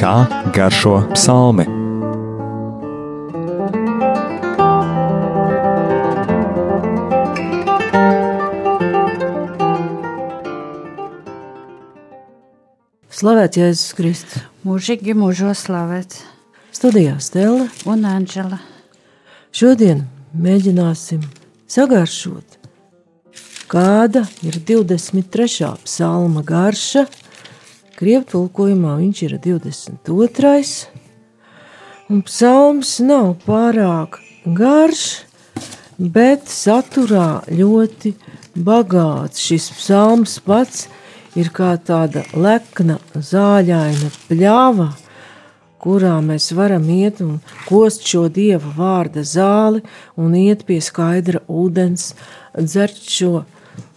Kā garšo psalmi? Slavēts Jēzus Kristus. Mūžīgi mūžos slavēts. Studijā Stela un Anģela. Šodien mēģināsim sagaršot, kāda ir 23. psalma garša. Krievu tulkojumā viņš ir 22. Un psalms nav pārāk garš, bet saturā ļoti bagāts. Šis psalms pats ir kā tāda lekna, zāļaina pļāva, kurā mēs varam iet un kost šo dieva vārda zāli un iet pie skaidra ūdens, dzert šo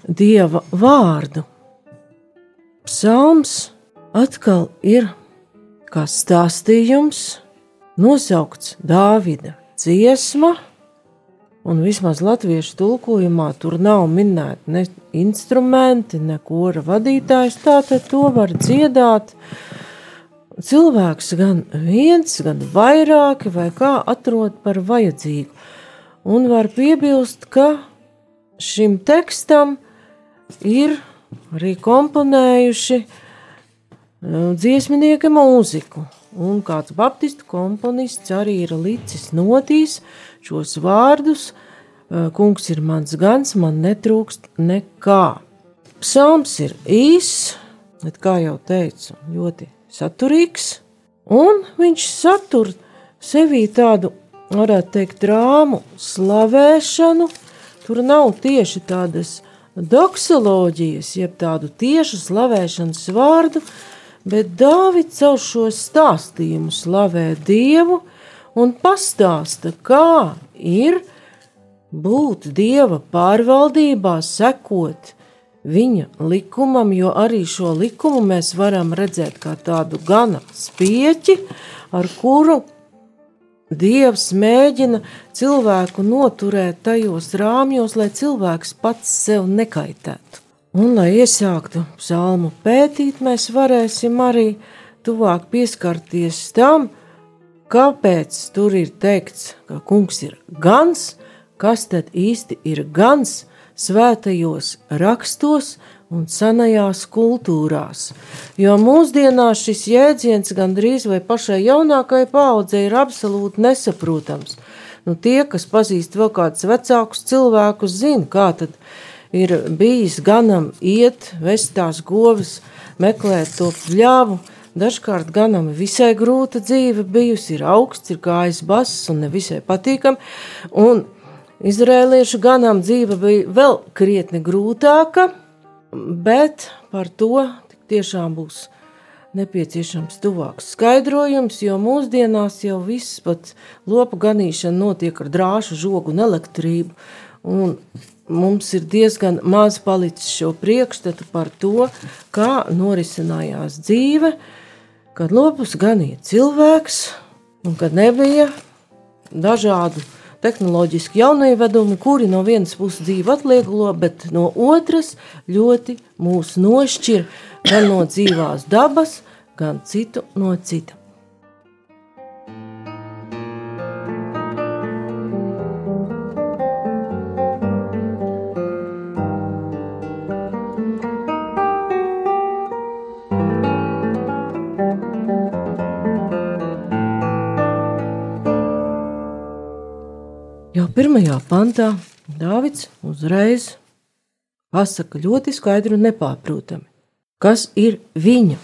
dieva vārdu. Psalms atkal ir kā stāstījums, nosaukts Dāvida dziesma Un vismaz latviešu tulkojumā tur nav minēti ne instrumenti, ne kora vadītājs. Tātad to var dziedāt cilvēks gan viens, gan vairāki, vai kā atrod par vajadzīgu. Un var piebilst, ka šim tekstam ir arī komponējuši uh, dziesminieka mūziku. Un kāds baptistu komponists arī ir licis notīs šos vārdus: Kungs ir mans gans, man netrūkst nekā. Psalms ir īss, bet, kā jau teicu, ļoti saturīgs, un viņš satur sevī tādu, varētu teikt, drāmu, slavēšanu. Tur nav tieši tādas doksoloģijas, jeb tādu tiešu slavēšanas vārdu, bet Dāvids caur šo stāstījumu slavē Dievu un pastāsta, kā ir būt dieva pārvaldībā, sekot viņa likumam, jo arī šo likumu mēs varam redzēt kā tādu gana spieķi, ar kuru dievs mēģina cilvēku noturēt tajos rāmjos, lai cilvēks pats sev nekaitētu. Un, lai iesāktu psalmu pētīt, mēs varēsim arī tuvāk pieskarties tam, kāpēc tur ir teikts, ka kungs ir gans, kas tad īsti ir gans svētajos rakstos un senajās kultūrās. Jo mūsdienās šis jēdziens gandrīz vai pašai jaunākajai paudzei ir absolūti nesaprotams. Nu, tie, kas pazīst vēl kādus vecākus cilvēkus, zina, kā tad ir bijis ganam iet, vest tās govis, meklēt to pļāvu, Dažkārt ganam visai grūta dzīve bijusi, ir augsts, ir gājis bass un nevisai patīkam, un izrēliešu ganam dzīve bija vēl krietni grūtāka, bet par to tiešām būs nepieciešams tuvāks skaidrojums, jo mūsdienās jau viss pat lopu ganīšana notiek ar drāšu žogu un elektrību, un mums ir diezgan maz palicis šo priekšstatu par to, kā norisinājās dzīve, kad lopus ganīja cilvēks, un kad nebija dažādu tehnoloģiski jaunievedumi, kuri no vienas puses dzīvi atlieklo, bet no otras ļoti mūs nošķir gan no dzīvās dabas, gan citu no cita. Pirmajā pantā Dāvids uzreiz pasaka ļoti skaidri un nepārprotami, kas ir viņa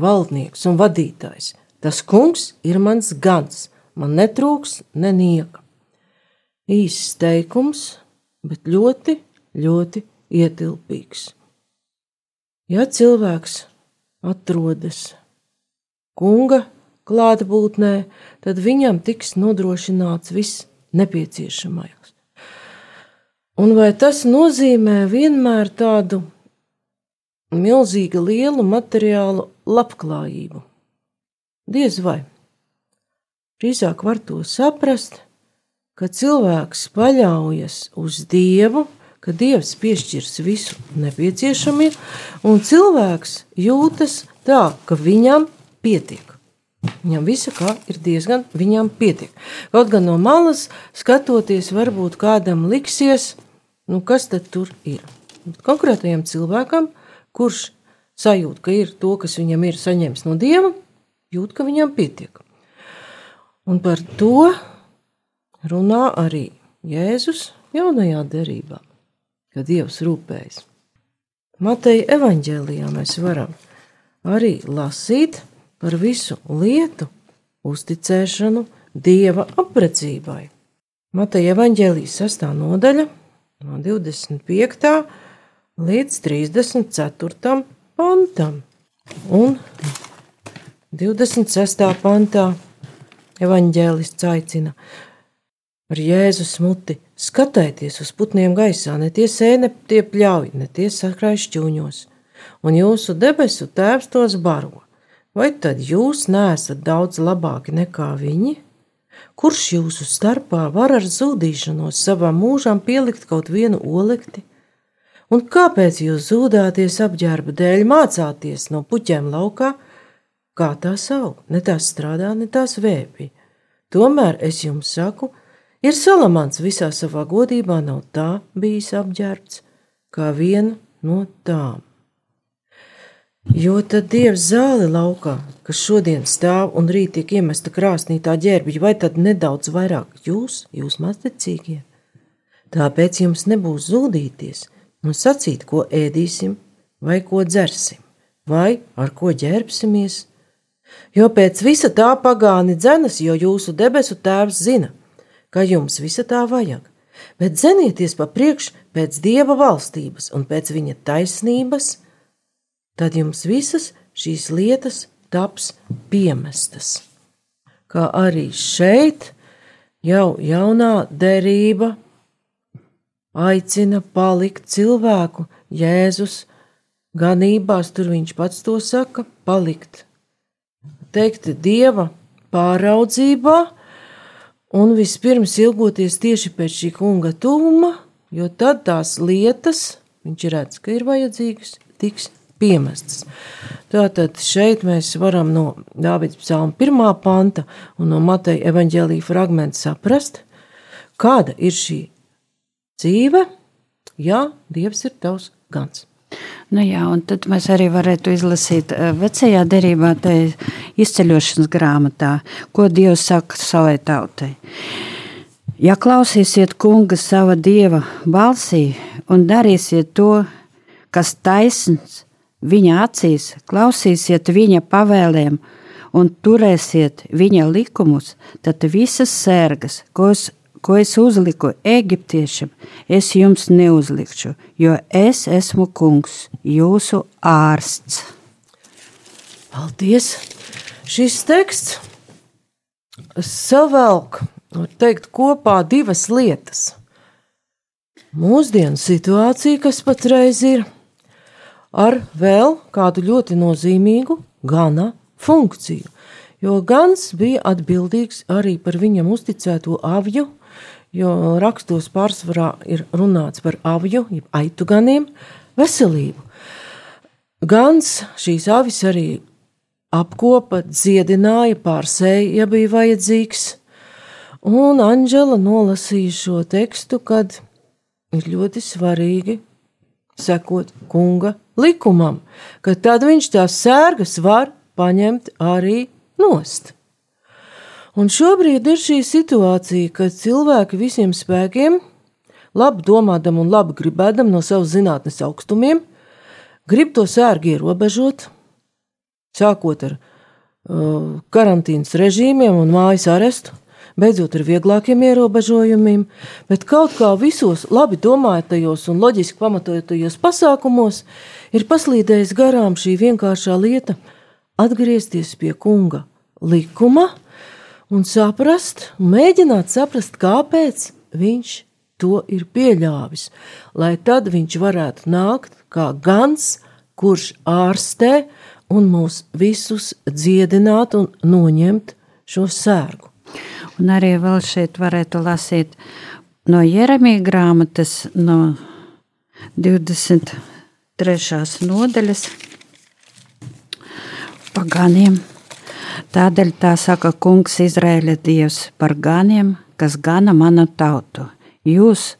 valdnieks un vadītājs. Tas kungs ir mans gans, man netrūks nenieka. Īsts teikums, bet ļoti, ļoti ietilpīgs. Ja cilvēks atrodas kunga klātbūtnē, tad viņam tiks nodrošināts viss nepieciešamais. Un vai tas nozīmē vienmēr tādu milzīgu, lielu materiālu labklājību? Diez vai. Drīzāk var to saprast, ka cilvēks paļaujas uz Dievu, ka Dievs piešķirs visu nepieciešamie, un cilvēks jūtas tā, ka viņam pietiek. Viņam visa kā ir diezgan, viņam pietiek. Kaut gan no malas skatoties, varbūt kādam liksies, nu kas tad tur ir. Bet konkrētajam cilvēkam, kurš sajūt, ka ir to, kas viņam ir saņemts no Dieva, jūt, ka viņam pietiek. Un par to runā arī Jēzus jaunajā derībā, kad Dievs rūpējas. Mateja evaņģēlijā mēs varam arī lasīt par visu lietu uzticēšanu Dieva apredzībai. Mateja evaņģēlijas sastā nodaļa no 25. līdz 34. pantam. Un 26. pantā evaņģēlists aicina ar Jēzus muti skatieties uz putniem gaisā, ne tie sēne tie pļauj, ne tie sakrāj šķūņos, un jūsu debesu tēvs tos baro. Vai tad jūs neesat daudz labāki nekā viņi? Kurš jūsu starpā var ar zudīšanos savam mūžam pielikt kaut vienu olekti? Un kāpēc jūs zudāties apģērba dēļ, mācāties no puķiem laukā, kā tās aug, ne tās strādā, ne tās vēpī? Tomēr es jums saku, ir salamāns visā savā godībā nav tā bijis apģērbts, kā viena no tām. Jo tad dievs zāli laukā, kas šodien stāv un rīt tiek iemesta krāsnī tā ģērbja, vai tad nedaudz vairāk jūs, jūs mazticīgie? Tāpēc jums nebūs zudīties un sacīt, ko ēdīsim, vai ko dzersim, vai ar ko ģērbsimies. Jo pēc visa tā pagāni dzenas, jo jūsu debesu tēvs zina, ka jums visa tā vajag. Bet zenieties pa priekšu pēc dieva valstības un pēc viņa taisnības tad jums visas šīs lietas taps piemestas. Kā arī šeit jau jaunā derība aicina palikt cilvēku Jēzus ganībās, tur viņš pats to saka, palikt. Teikt, Dieva pāraudzībā, un vispirms ilgoties tieši pēc šī kunga tuvuma, jo tad tās lietas, viņš redz, ka ir vajadzīgas, tiks piemestas. Tātad šeit mēs varam no Dāvidas psalma pirmā panta un no Mateja evaņģēlīja fragmenta saprast, kāda ir šī dzīve, ja Dievs ir tavs gans. Nu jā, un tad mēs arī varētu izlasīt eh, vecajā derībā, tā izceļošanas grāmatā, ko Dievs saka savai tautai. Ja klausīsiet kunga sava dieva balsī un darīsiet to, kas taisns viņa acīs, klausīsiet viņa pavēlēm un turēsiet viņa likumus, tad visas sērgas, ko es, ko es uzliku eģiptiešiem, es jums neuzlikšu, jo es esmu kungs, jūsu ārsts. Paldies! Šis teksts savelk, teikt, kopā divas lietas. Mūsdienu situācija, kas patreiz ir, ar vēl kādu ļoti nozīmīgu gana funkciju. Jo gans bija atbildīgs arī par viņam uzticēto avju, jo rakstos pārsvarā ir runāts par avju, jeb aitu ganiem, veselību. Gans šīs avis arī apkopa, dziedināja, pārsēja, ja bija vajadzīgs. Un Anģela nolasīja šo tekstu, kad ir ļoti svarīgi sekot kunga likumam, ka tad viņš tās sērgas var paņemt arī nost. Un šobrīd ir šī situācija, kad cilvēki visiem spēkiem, labi domādam un labi gribēdam no savas zinātnes augstumiem, grib to sērgu ierobežot, sākot ar uh, karantīnas režīmiem un mājas arestu, beidzot ar vieglākiem ierobežojumiem, bet kaut kā visos labi domātajos un loģiski pamatotajos pasākumos ir paslīdējis garām šī vienkāršā lieta - atgriezties pie kunga likuma un saprast, mēģināt saprast, kāpēc viņš to ir pieļāvis, lai tad viņš varētu nākt kā gans, kurš ārstē un mūs visus dziedināt un noņemt šo sērgu. Un arī vēl šeit varētu lasīt no Jeremija grāmatas, no 23. nodaļas par ganiem. Tādēļ tā saka kungs Izraēla dievs par ganiem, kas gana manu tautu. Jūs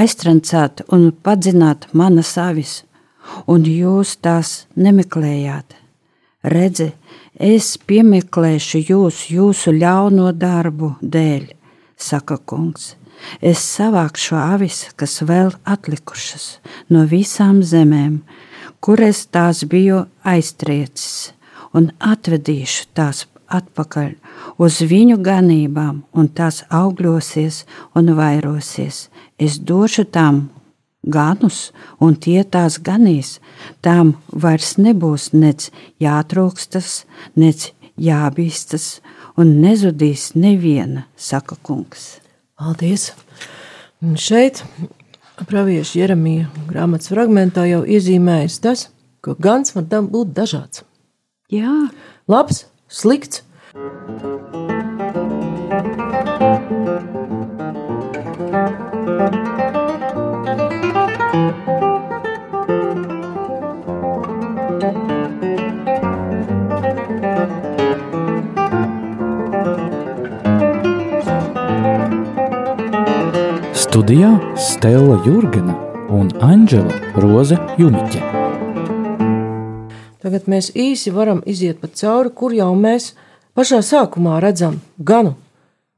aiztrancāt un padzināt manas avis, un jūs tās nemeklējāt. Redzi, es piemeklēšu jūs jūsu ļauno darbu dēļ, saka kungs. Es savākšu avis, kas vēl atlikušas no visām zemēm, kur es tās biju aiztriecis, un atvedīšu tās atpakaļ uz viņu ganībām, un tās augļosies un vairosies. Es došu tām ganus, un tie tās ganīs. Tām vairs nebūs nec jātrūkstas, nec jābīstas, un nezudīs neviena, saka kungs. Paldies! Un šeit pravieša Jeremija grāmatas fragmentā jau iezīmējas tas, ka gans var būt dažāds. Jā, Labs, slikts. Studijā Stela Jurgena un Anģela Roze Juniķe. Tagad mēs īsi varam iziet pa cauri, kur jau mēs pašā sākumā redzam ganu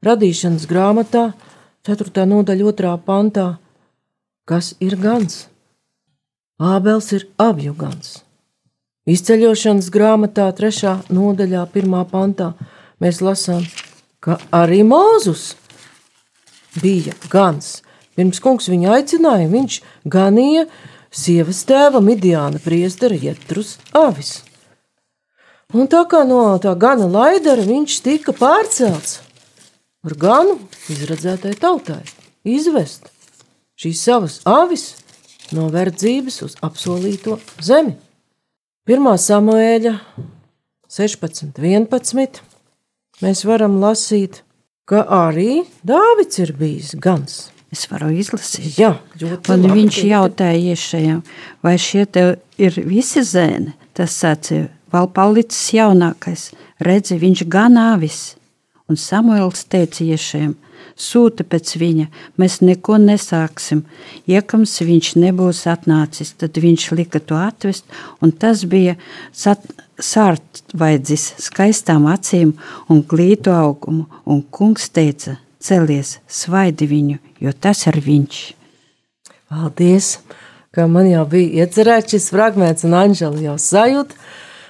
radīšanas grāmatā, 4. nodaļa, 2. pantā, kas ir gans. Ābels ir avju gans. Izceļošanas grāmatā, 3. nodaļā, 1. pantā, mēs lasām, ka arī Mūzus bija gans. Pirms kungs viņu aicināja, viņš ganīja sievas tēva Midiāna priestera Jetrus avis. Un tā kā no tā gana laidara viņš tika pārcelts ar ganu izredzētai tautai, izvest šīs savas avis no verdzības uz apsolīto zemi. 1. samuēļa 16, 11. Mēs varam lasīt, ka arī Dāvids ir bijis gans. es varu izlasīt. Jā, Un viņš jautāja iešējiem, vai šie te ir visi zēni. Tas sacīja, vēl palicis jaunākais. Redzi, viņš gan avis. Un Samuēls teica iešējiem, sūta pēc viņa, mēs neko nesāksim. Iekams viņš nebūs atnācis, tad viņš lika to atvest, un tas bija sārtvaidzis, skaistām acīm un glītu augumu, un kungs teica, celies, svaidi viņu, jo tas ir viņš. Paldies! Kā man jau bija iecerēts šis fragments, un Anģela jau sajūta.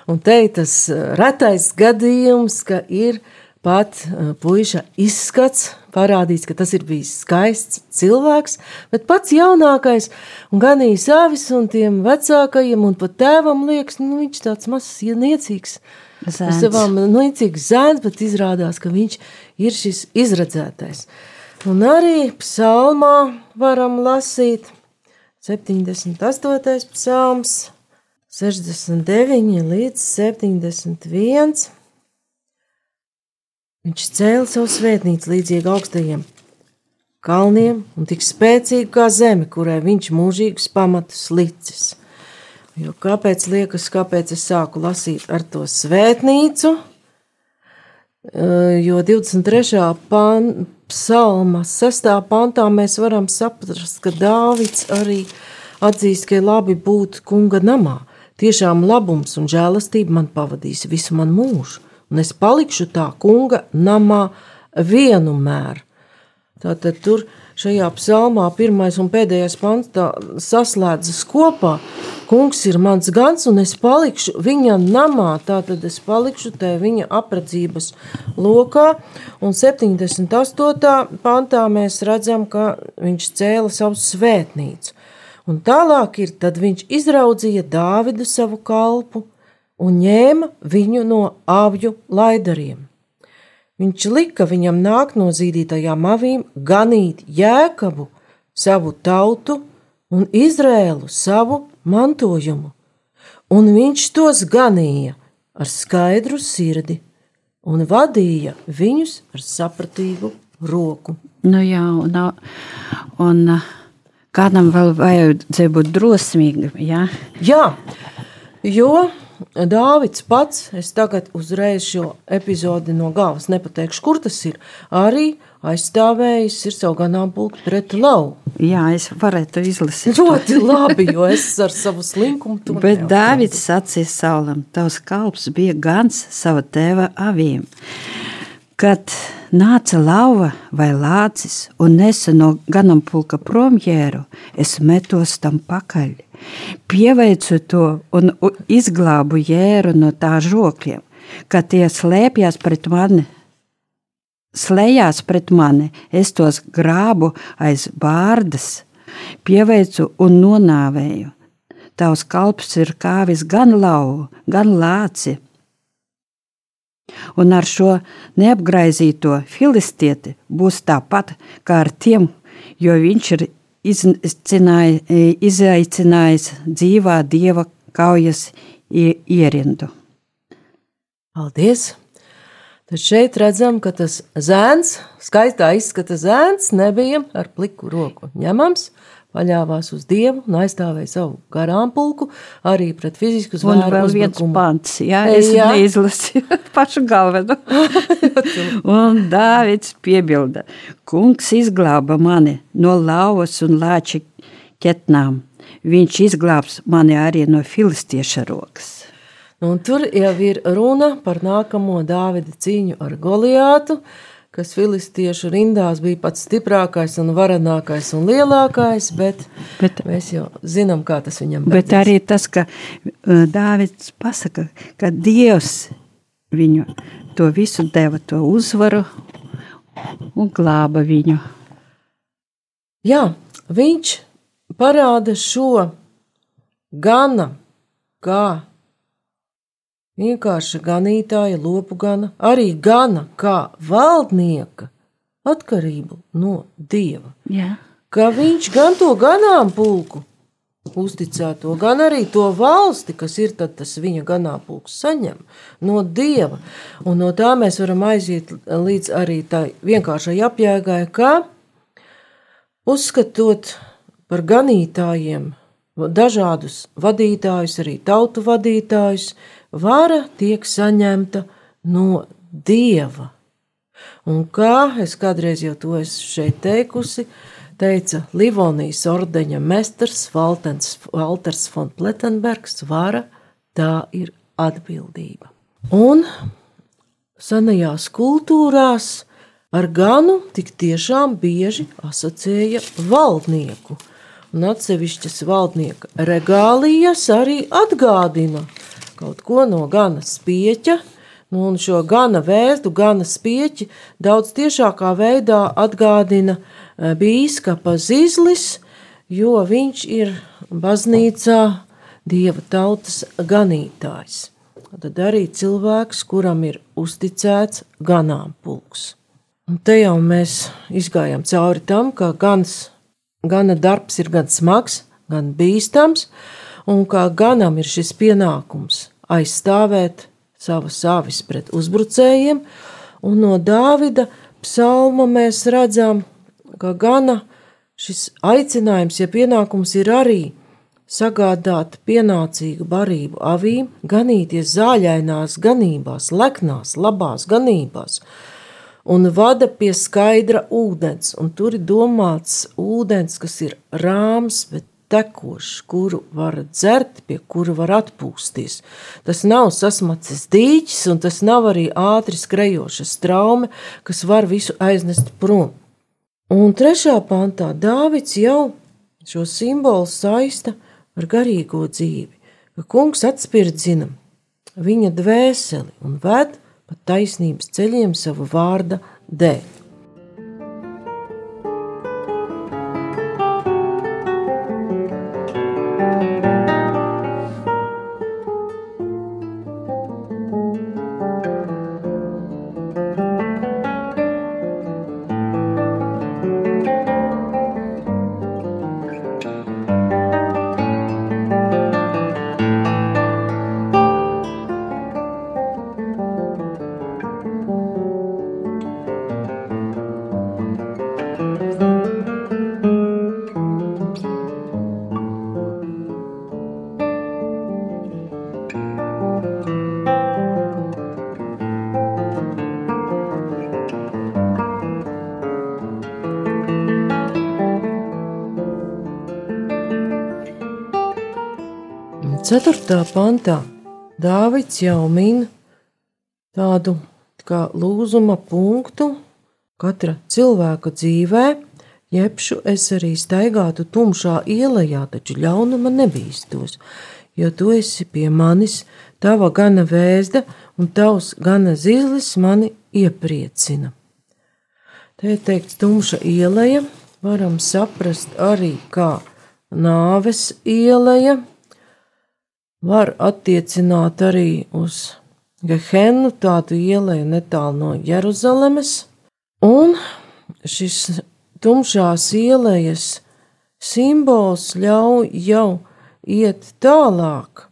Un te ir tas eh, retais gadījums, ka ir pat eh, puiša izskats parādīts, ka tas ir bijis skaists cilvēks, bet pats jaunākais un ganījis avis un tiem vecākajiem un pat tēvam liekas, nu viņš tāds mazs ieniecīgs. Ar Zēns. savām niecīgas zēns, bet izrādās, ka viņš ir šis izredzētais. Un arī psalmā varam lasīt 78. psalms, 69 līdz 71. Viņš cēla savu svētnīcu līdzīgi augstajiem kalniem un tik spēcīgi kā zeme, kurai viņš mūžīgus pamatus licis. Jo kāpēc liekas, kāpēc es sāku lasīt ar to svētnīcu? Eh, Jo 23. Pan, psalma 6. pantā mēs varam saprast, ka Dāvids arī atzīst, ka labi būt kunga namā. Tiešām labums un žēlastība man pavadīs visu manu mūžu, un es palikšu tā kunga namā vienmēr. Tātad tur šajā psalmā pirmais un pēdējais pants saslēdzas kopā. Kungs ir mans gans, un es palikšu viņa namā. Tātad es palikšu te viņa apredzības lokā. Un 78. pantā mēs redzam, ka viņš cēla savu svētnīcu. Un tālāk ir, tad viņš izraudzīja Dāvidu savu kalpu un ņēma viņu no avju laidariem. Viņš lika viņam nākt no zīdītajām avīm, ganīt jēkabu, savu tautu un Izrēlu savu mantojumu, un viņš tos ganīja ar skaidru sirdi un vadīja viņus ar sapratīgu roku. Nu jā, un, un Kādam vēl vajadzēja būt drosmīgam. Ja? Jā, jo Dāvids pats, es tagad uzreiz šo epizodi no galvas nepateikšu, kur tas ir, arī aizstāvējis ir savu ganāmpulku pret lauku. Jā, es varētu izlasīt. Ļoti labi, jo es ar savu slinkumu to Bet Dāvids sacīja Saulam, tavs kalps bija gans sava tēva avīm. Kad nāca lauva vai lācis un nesa no ganampulka promjēru, es metos tam pakaļ. Pieveicu to un izglābu jēru no tā žokļiem, kad tie slēpjas pret mani. Slējās pret mani, es tos grābu aiz bārdas, pieveicu un nonāvēju. Tavs kalps ir kāvis gan lauvu, gan lāci, Un ar šo neapgraizīto filistieti būs tāpat kā ar tiem, jo viņš ir izaicinājis dzīvā dieva kaujas ierindu. Paldies! Tad šeit redzam, ka tas zēns, skaistā izskata zēns, nebija ar pliku roku ņemams, paļāvās uz Dievu un aizstāvēja savu garām pulku arī pret fizisku zvēru. Un vēl viens pants, jā, es jā. neizlasīju pašu galveno. un Dāvids piebilda, kungs izglāba mani no lauvas un lāči ķetnām. Viņš izglābs mani arī no filistieša rokas. Un tur jau ir runa par nākamo Dāvida cīņu ar Goliātu, kas filistiešu rindās bija pats stiprākais un varenākais un lielākais, bet, bet mēs jau zinām, kā tas viņam beidzas. Bet arī tas, ka uh, Dāvids pasaka, ka Dievs viņu to visu deva, to uzvaru un glāba viņu. Jā, viņš parāda šo gana, kā vienkārša ganītāja, lopu gana, arī gana kā valdnieka atkarību no dieva. Jā. Ka viņš gan to ganāmpulku uzticēto, gan arī to valsti, kas ir tas viņa ganāmpulks, saņem no dieva. Un no tā mēs varam aiziet līdz arī tai vienkāršai apjēgai, ka uzskatot par ganītājiem dažādus vadītājus, arī tautu vadītājus, vara tiek saņemta no dieva. Un kā es kādreiz jau to esmu šeit teikusi, teica Livonijas ordeņa mestars Valtens, Valters von Plettenbergs, vara tā ir atbildība. Un senajās kultūrās ar ganu tik tiešām bieži asociēja valdnieku, un atsevišķas valdnieka regālijas arī atgādina kaut ko no gana spieķa. Nu, un šo gana vērtu, gana spieķi daudz tiešākā veidā atgādina e, bīskapa Zizlis, jo viņš ir baznīcā dieva tautas ganītājs. Tad arī cilvēks, kuram ir uzticēts ganāmpulks. Un te jau mēs izgājām cauri tam, ka gans, gana darbs ir gan smags, gan bīstams, un kā ganam ir šis pienākums aizstāvēt savas avis pret uzbrucējiem, un no Dāvida psalma mēs redzam, ka gana šis aicinājums, ja pienākums ir arī sagādāt pienācīgu barību avīm, ganīties zāļainās ganībās, leknās, labās ganībās, un vada pie skaidra ūdens, un tur ir domāts ūdens, kas ir rāms, bet tekošs, kuru var dzert, pie kura var atpūsties. Tas nav sasmacis dīķis, un tas nav arī ātri skrejoša straume, kas var visu aiznest prom. Un trešā pantā Dāvids jau šo simbolu saista ar garīgo dzīvi, ka kungs atspirdzina viņa dvēseli un ved pa taisnības ceļiem savu vārda dēļ. 4. pantā Dāvids jau min tādu kā lūzuma punktu katra cilvēka dzīvē, jebšu es arī staigātu tumšā ielā, taču ļaunuma nebīstos, jo tu esi pie manis, tava gana vēzda un tavs gana zizlis mani iepriecina. Te ir teikts tumša ielā, varam saprast arī kā nāves ielā, var attiecināt arī uz Gehennu, tādu ielēju netālu no Jeruzalemes, un šis tumšās ielējas simbols ļauj jau iet tālāk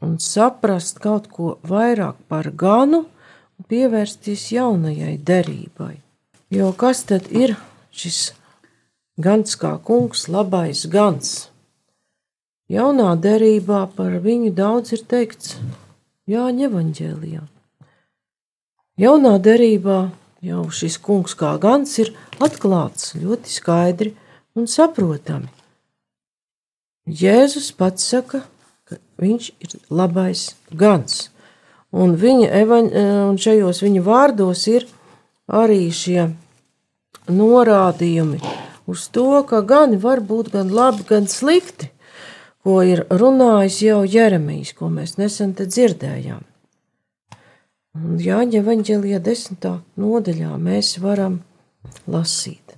un saprast kaut ko vairāk par ganu un pievērsties jaunajai derībai. Jo kas tad ir šis gans kā kungs, labais gans? Jaunā derībā par viņu daudz ir teikts Jāņa evanģēlijā. Jaunā derībā jau šis kungs kā gans ir atklāts ļoti skaidri un saprotami. Jēzus pats saka, ka viņš ir labais gans, un, viņa, un šajos viņa vārdos ir arī šie norādījumi uz to, ka gani var būt gan labi, gan slikti ko ir runājis jau Jeremijs, ko mēs nesen te dzirdējām. Un Jāņa Evanģelijā desmitā nodaļā mēs varam lasīt.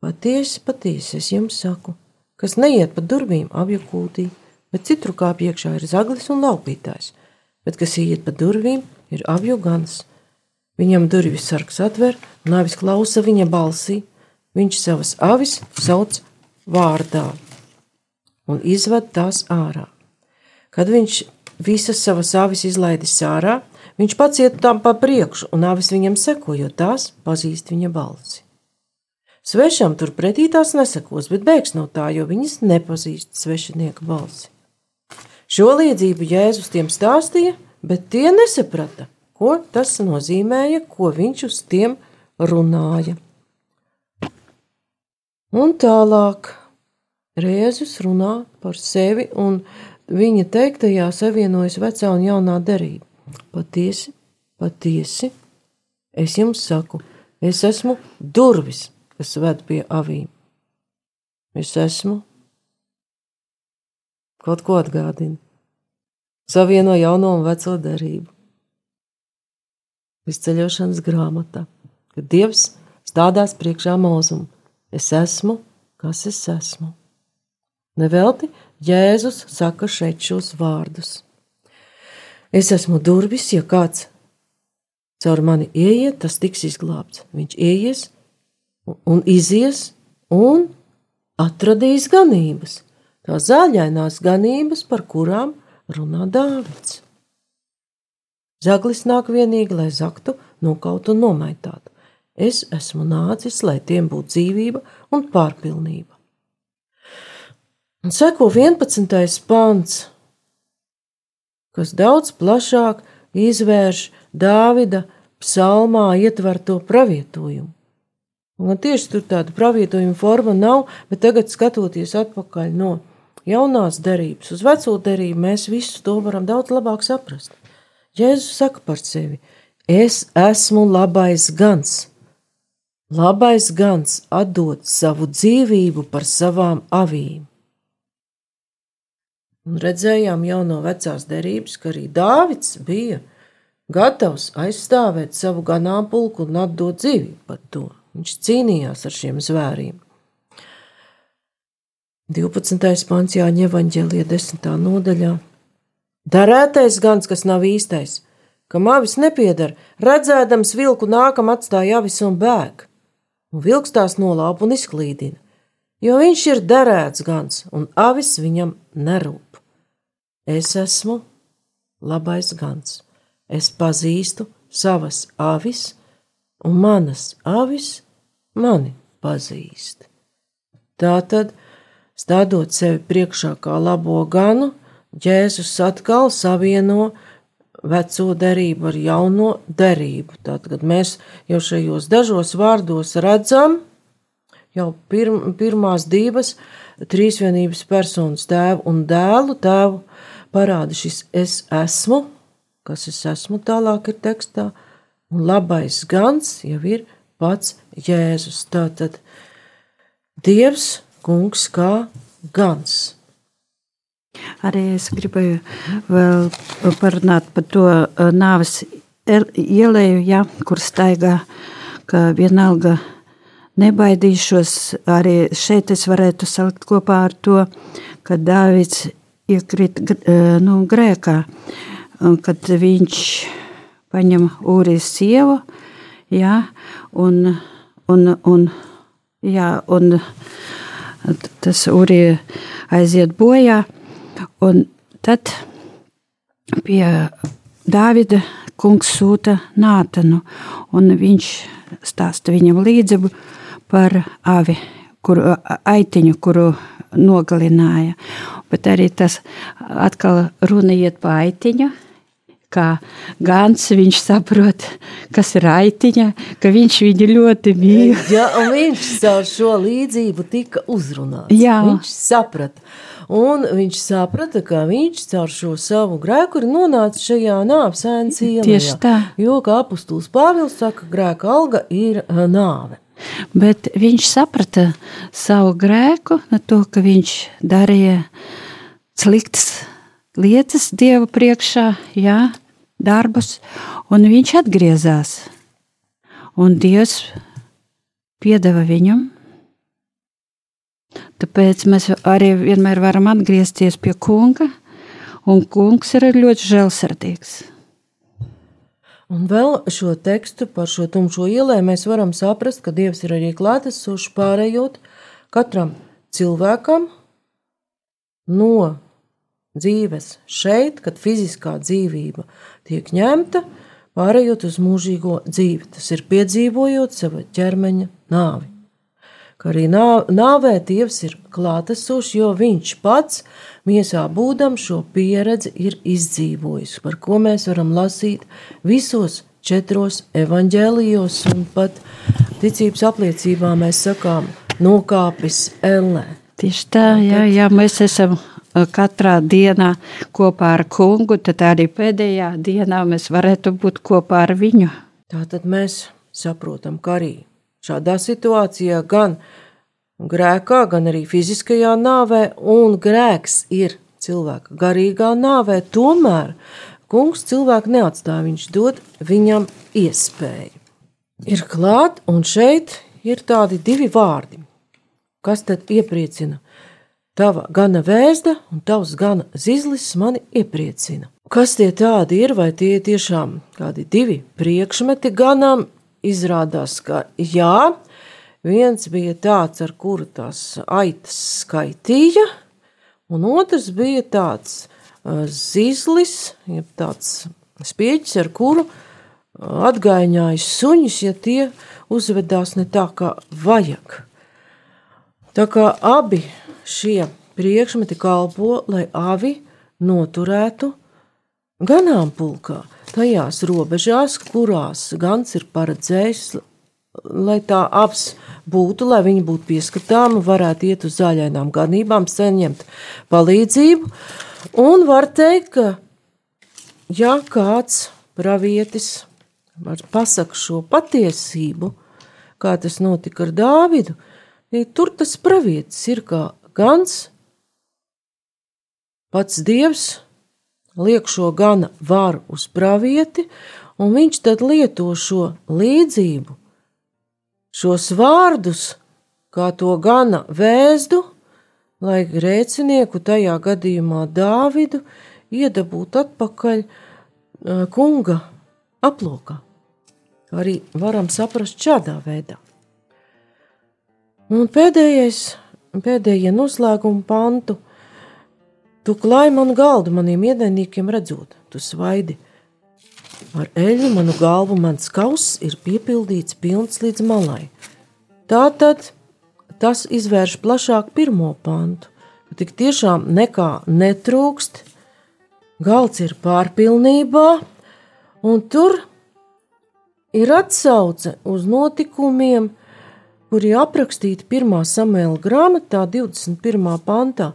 Patiesi, patiesi, es jums saku, kas neiet pa durvīm apjakūtī, bet citur kā piekšā ir zaglis un laupītājs, bet kas iet pa durvīm, ir apjugans. Viņam durvis sargs atver, un avis klausa viņa balsī, viņš savas avis sauc vārdā un izved tās ārā. Kad viņš visas savas avis izlaidis ārā, viņš pats iet tam pa priekšu, un avis viņam seko, jo tās pazīst viņa balsi. Svešam turpretī tās nesekos, bet bēgs no tā, jo viņas nepazīst svešinieka balsi. Šo līdzību Jēzus tiem stāstīja, bet tie nesaprata, ko tas nozīmēja, ko viņš uz tiem runāja. Un tālāk Rēzus runā par sevi, un viņa teiktajā savienojas vecā un jaunā derība. Patiesi, patiesi, es jums saku, es esmu durvis, kas ved pie avīm. Es esmu kaut ko atgādina. Savieno jauno un veco derību. Izceļošanas grāmatā, kad Dievs stādās priekšā mūzumu. Es esmu, kas es esmu. Nevelti Jēzus saka šeit šos vārdus. Es esmu durvis, ja kāds caur mani ieiet, tas tiks izglābts. Viņš ieies un izies un atradīs ganības. Tā zaļainās ganības, par kurām runā Dāvids. Zaglis nāk vienīgi, lai zaktu, nokautu un nomaitātu. Es esmu nācis, lai tiem būtu dzīvība un pārpilnība. Un seko 11. pāns, kas daudz plašāk izvērš Dāvida psalmā ietverto pravietojumu. Un tieši tur tāda pravietojuma forma nav, bet tagad skatoties atpakaļ no jaunās derības uz veco derību, mēs visu to varam daudz labāk saprast. Jēzus saka par sevi: Es esmu labais gans. Labais gans atdot savu dzīvību par savām avīm. Un redzējām jau no vecās derības, ka arī Dāvids bija gatavs aizstāvēt savu ganāmpulku un atdot dzīvību par to. Viņš cīnījās ar šiem zvēriem. 12. pāns Jāņa Evanģēlija 10. nodaļā. Darētais gans, kas nav īstais, kam avis nepiedara, redzēdams vilku nākam atstāja avis un bēg, un vilks tās nolaupa un izklīdina, jo viņš ir derēts gans, un avis viņam nerūp. Es esmu labais gans. Es pazīstu savas avis, un manas avis mani pazīst. Tātad, stādot sevi priekšā kā labo ganu, Jēzus atkal savieno veco derību ar jauno derību. Tātad, mēs jau šajos dažos vārdos redzam, jau pirm, pirmās divas trīsvienības personas tēvu un dēlu. Tēvu parāda šis es esmu, kas es esmu tālāk ir tekstā, un labais gans jau ir pats Jēzus. Tātad Dievs, kungs kā gans. Arī es gribēju vēl parunāt par to nāves ielēju, ja, kur staigā, ka vienalga nebaidīšos. Arī šeit es varētu salikt kopā ar to, ka Dāvids iekrita nu, grēkā, kad viņš paņem Ūrijas sievu, jā, un, un, un, jā, un tas Ūrija aiziet bojā, un tad pie Dāvida kungs sūta Nātanu, un viņš stāsta viņam līdzību par avi, kuru, aitiņu, kuru nogalināja. Bet arī tas atkal runa iet pa aitiņu. Kā Gans viņš saprot, kas ir aitiņa, ka viņš viņu ļoti mīl. Jā, un viņš caur šo līdzību tika uzrunāts. Jā. Viņš saprata. Un viņš saprata, ka viņš caur šo savu grēku ir nonācis šajā nāves ēnas ielā. Tieši tā. Jo, kā apustulis Pāvils saka, grēka alga ir nāve. Bet viņš saprata savu grēku, to, ka viņš darīja sliktas lietas Dieva priekšā, jā, darbus, un viņš atgriezās. Un Dievs piedeva viņam. Tāpēc mēs arī vienmēr varam atgriezties pie kunga, un kungs ir ļoti žēlsirdīgs. Un vēl šo tekstu par šo tumšo ielēju mēs varam saprast, ka Dievs ir arī klātesošs pārējot katram cilvēkam no dzīves šeit, kad fiziskā dzīvība tiek ņemta, pārējot uz mūžīgo dzīvi. Tas ir piedzīvojot sava ķermeņa nāvi. Kā arī nāvē Dievs ir klātesošs, jo viņš pats miesā būdam šo pieredzi ir izdzīvojis, par ko mēs varam lasīt visos četros evaņģēlijos, un pat ticības apliecībā mēs sakām, nokāpis ellē. Tieši tā, jā, jā, mēs esam katrā dienā kopā ar kungu, tad arī pēdējā dienā mēs varētu būt kopā ar viņu. Tā tad mēs saprotam, ka arī šādā situācijā gan grēkā, gan arī fiziskajā nāvē, un grēks ir cilvēka garīgā nāvē, tomēr kungs cilvēku neatstāja, viņš dod viņam iespēju. Ir klāt, un šeit ir tādi divi vārdi, kas tad iepriecina. Tava gana vēsta un tavs gana zizlis mani iepriecina. Kas tie tādi ir, vai tie tiešām kādi divi priekšmeti ganām? Izrādās, ka jā, Viens bija tāds, ar kuru tās aitas skaitīja, un otrs bija tāds uh, zizlis, jeb tāds spieķis, ar kuru uh, atgaiņājas suņus, ja tie uzvedās ne tā, kā vajag. Tā kā abi šie priekšmeti kalpo, lai avi noturētu ganāmpulkā, tajās robežās, kurās gans ir paredzējis, lai tā aps būtu, lai viņi būtu pieskatāmi, varētu iet uz zaļainām ganībām, saņemt palīdzību. Un var teikt, ka ja kāds pravietis pasaka šo patiesību, kā tas notika ar Dāvidu, tur tas pravietis ir kā gans, pats Dievs liek šo gana varu uz pravieti, un viņš tad lieto šo līdzību šos vārdus, kā to gana vēzdu, lai grēcinieku tajā gadījumā Dāvidu iedabūtu atpakaļ kunga aplokā. Arī varam saprast šādā veidā. Un pēdējais, pēdējie noslēguma pantu. Tu klāji manu galdu maniem ienaidniekiem redzot, tu svaidi Ar eļļu manu galvu mans kauss ir piepildīts pilns līdz malai. Tātad tas izvērš plašāk pirmo pantu, ka tik tiešām nekā netrūkst, galds ir pārpilnībā, un tur ir atsauce uz notikumiem, kur ir aprakstīti 1. samēla grāmatā, 21. pantā.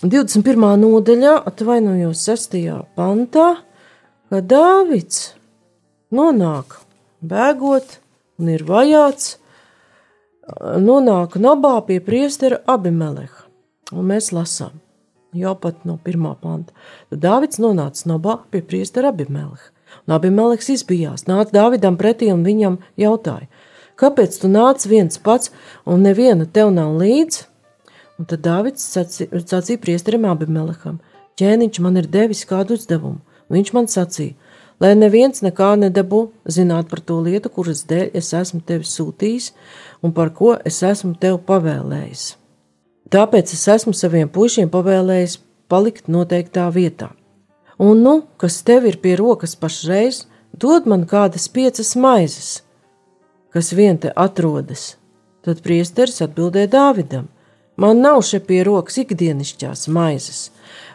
21. nodaļā, atvainojos 6. pantā, ka Dāvids nonāk bēgot un ir vajāts, nonāk nabā pie priestera Abimeleha. Un mēs lasām, jau pat no pirmā panta. Tad Dāvids nonāca nabā pie priestera Abimeleha. Un Abimeleks izbijās, nāca Dāvidam pretī un viņam jautāja, kāpēc tu nāc viens pats un neviena tev nav līdzi? Un tad Dāvids sacīja priesterim Abimelekam, ķēniņš man ir devis kādu uzdevumu. Viņš man sacīja, lai neviens nekā nedabū zināt par to lietu, kuras dēļ es esmu tevi sūtījis un par ko es esmu tev pavēlējis. Tāpēc es esmu saviem puišiem pavēlējis palikt noteiktā vietā. Un, nu, kas tev ir pie rokas pašreiz, dod man kādas piecas maizes, kas vien te atrodas. Tad priesteris atbildēja Dāvidam: Man nav šeit pie rokas ikdienišķās maizes,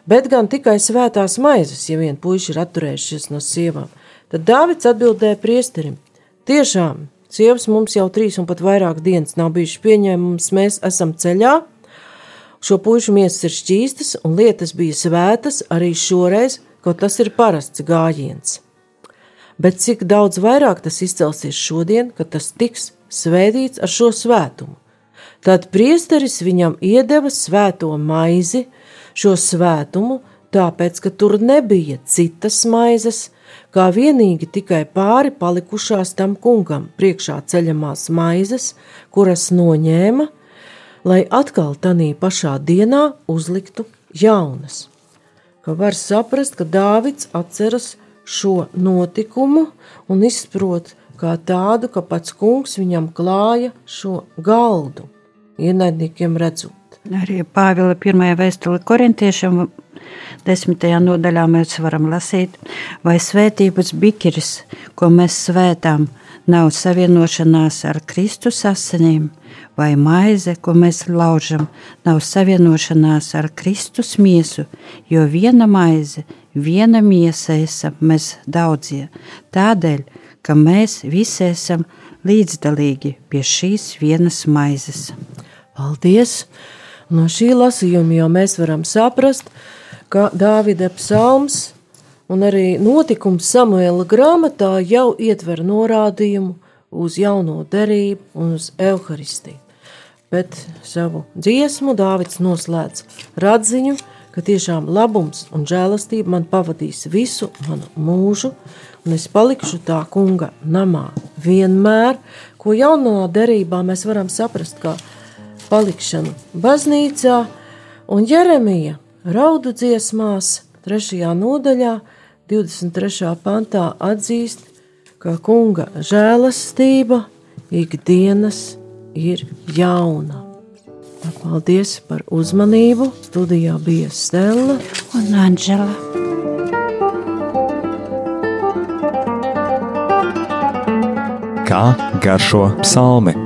bet gan tikai svētās maizes, ja vien puiši ir atturējušies no sievām. Tad Dāvids atbildēja priesterim: Tiešām, sievas mums jau trīs un pat vairāk dienas nav bijušas pieņēmumas, mēs esam ceļā. Šo puišu miesas ir šķīstas un lietas bija svētas arī šoreiz, kaut tas ir parasts gājiens. Bet cik daudz vairāk tas izcelsies šodien, kad tas tiks svētīts ar šo svētumu. Tad priesteris viņam iedeva svēto maizi, šo svētumu, tāpēc, ka tur nebija citas maizes, kā vienīgi tikai pāri palikušās tam kungam priekšā ceļamās maizes, kuras noņēma, lai atkal tanī pašā dienā uzliktu jaunas. Ka var saprast, ka Dāvids atceras šo notikumu un izprot kā tādu, ka pats kungs viņam klāja šo galdu, ienaidniekiem redzot. Arī Pāvila pirmajā vēstule korintiešiem, desmitajā nodaļā mēs varam lasīt, vai svētības bikiris, ko mēs svētām, nav savienošanās ar Kristus asinīm, vai maize, ko mēs laužam, nav savienošanās ar Kristus miesu, jo viena maize, viena miesa esam mēs daudzie, tādēļ, ka mēs visi esam līdzdalīgi pie šīs vienas maizes. Paldies! No šī lasījuma jau mēs varam saprast, ka Dāvida psalms un arī notikums Samuela grāmatā jau ietver norādījumu uz jauno derību un uz evaharistiju. Bet savu dziesmu Dāvids noslēdz radziņu, ka tiešām labums un žēlastība man pavadīs visu manu mūžu, un es palikšu tā kunga namā vienmēr, ko jaunā derībā mēs varam saprast kā palikšanu baznīcā, un Jeremija raudu dziesmās, 3. nodaļā, 23. pantā atzīst, ka kunga žēlastība ikdienas ir jauna. Paldies par uzmanību. Studijā bija Stela un Anģela. Kā garšo psalmi?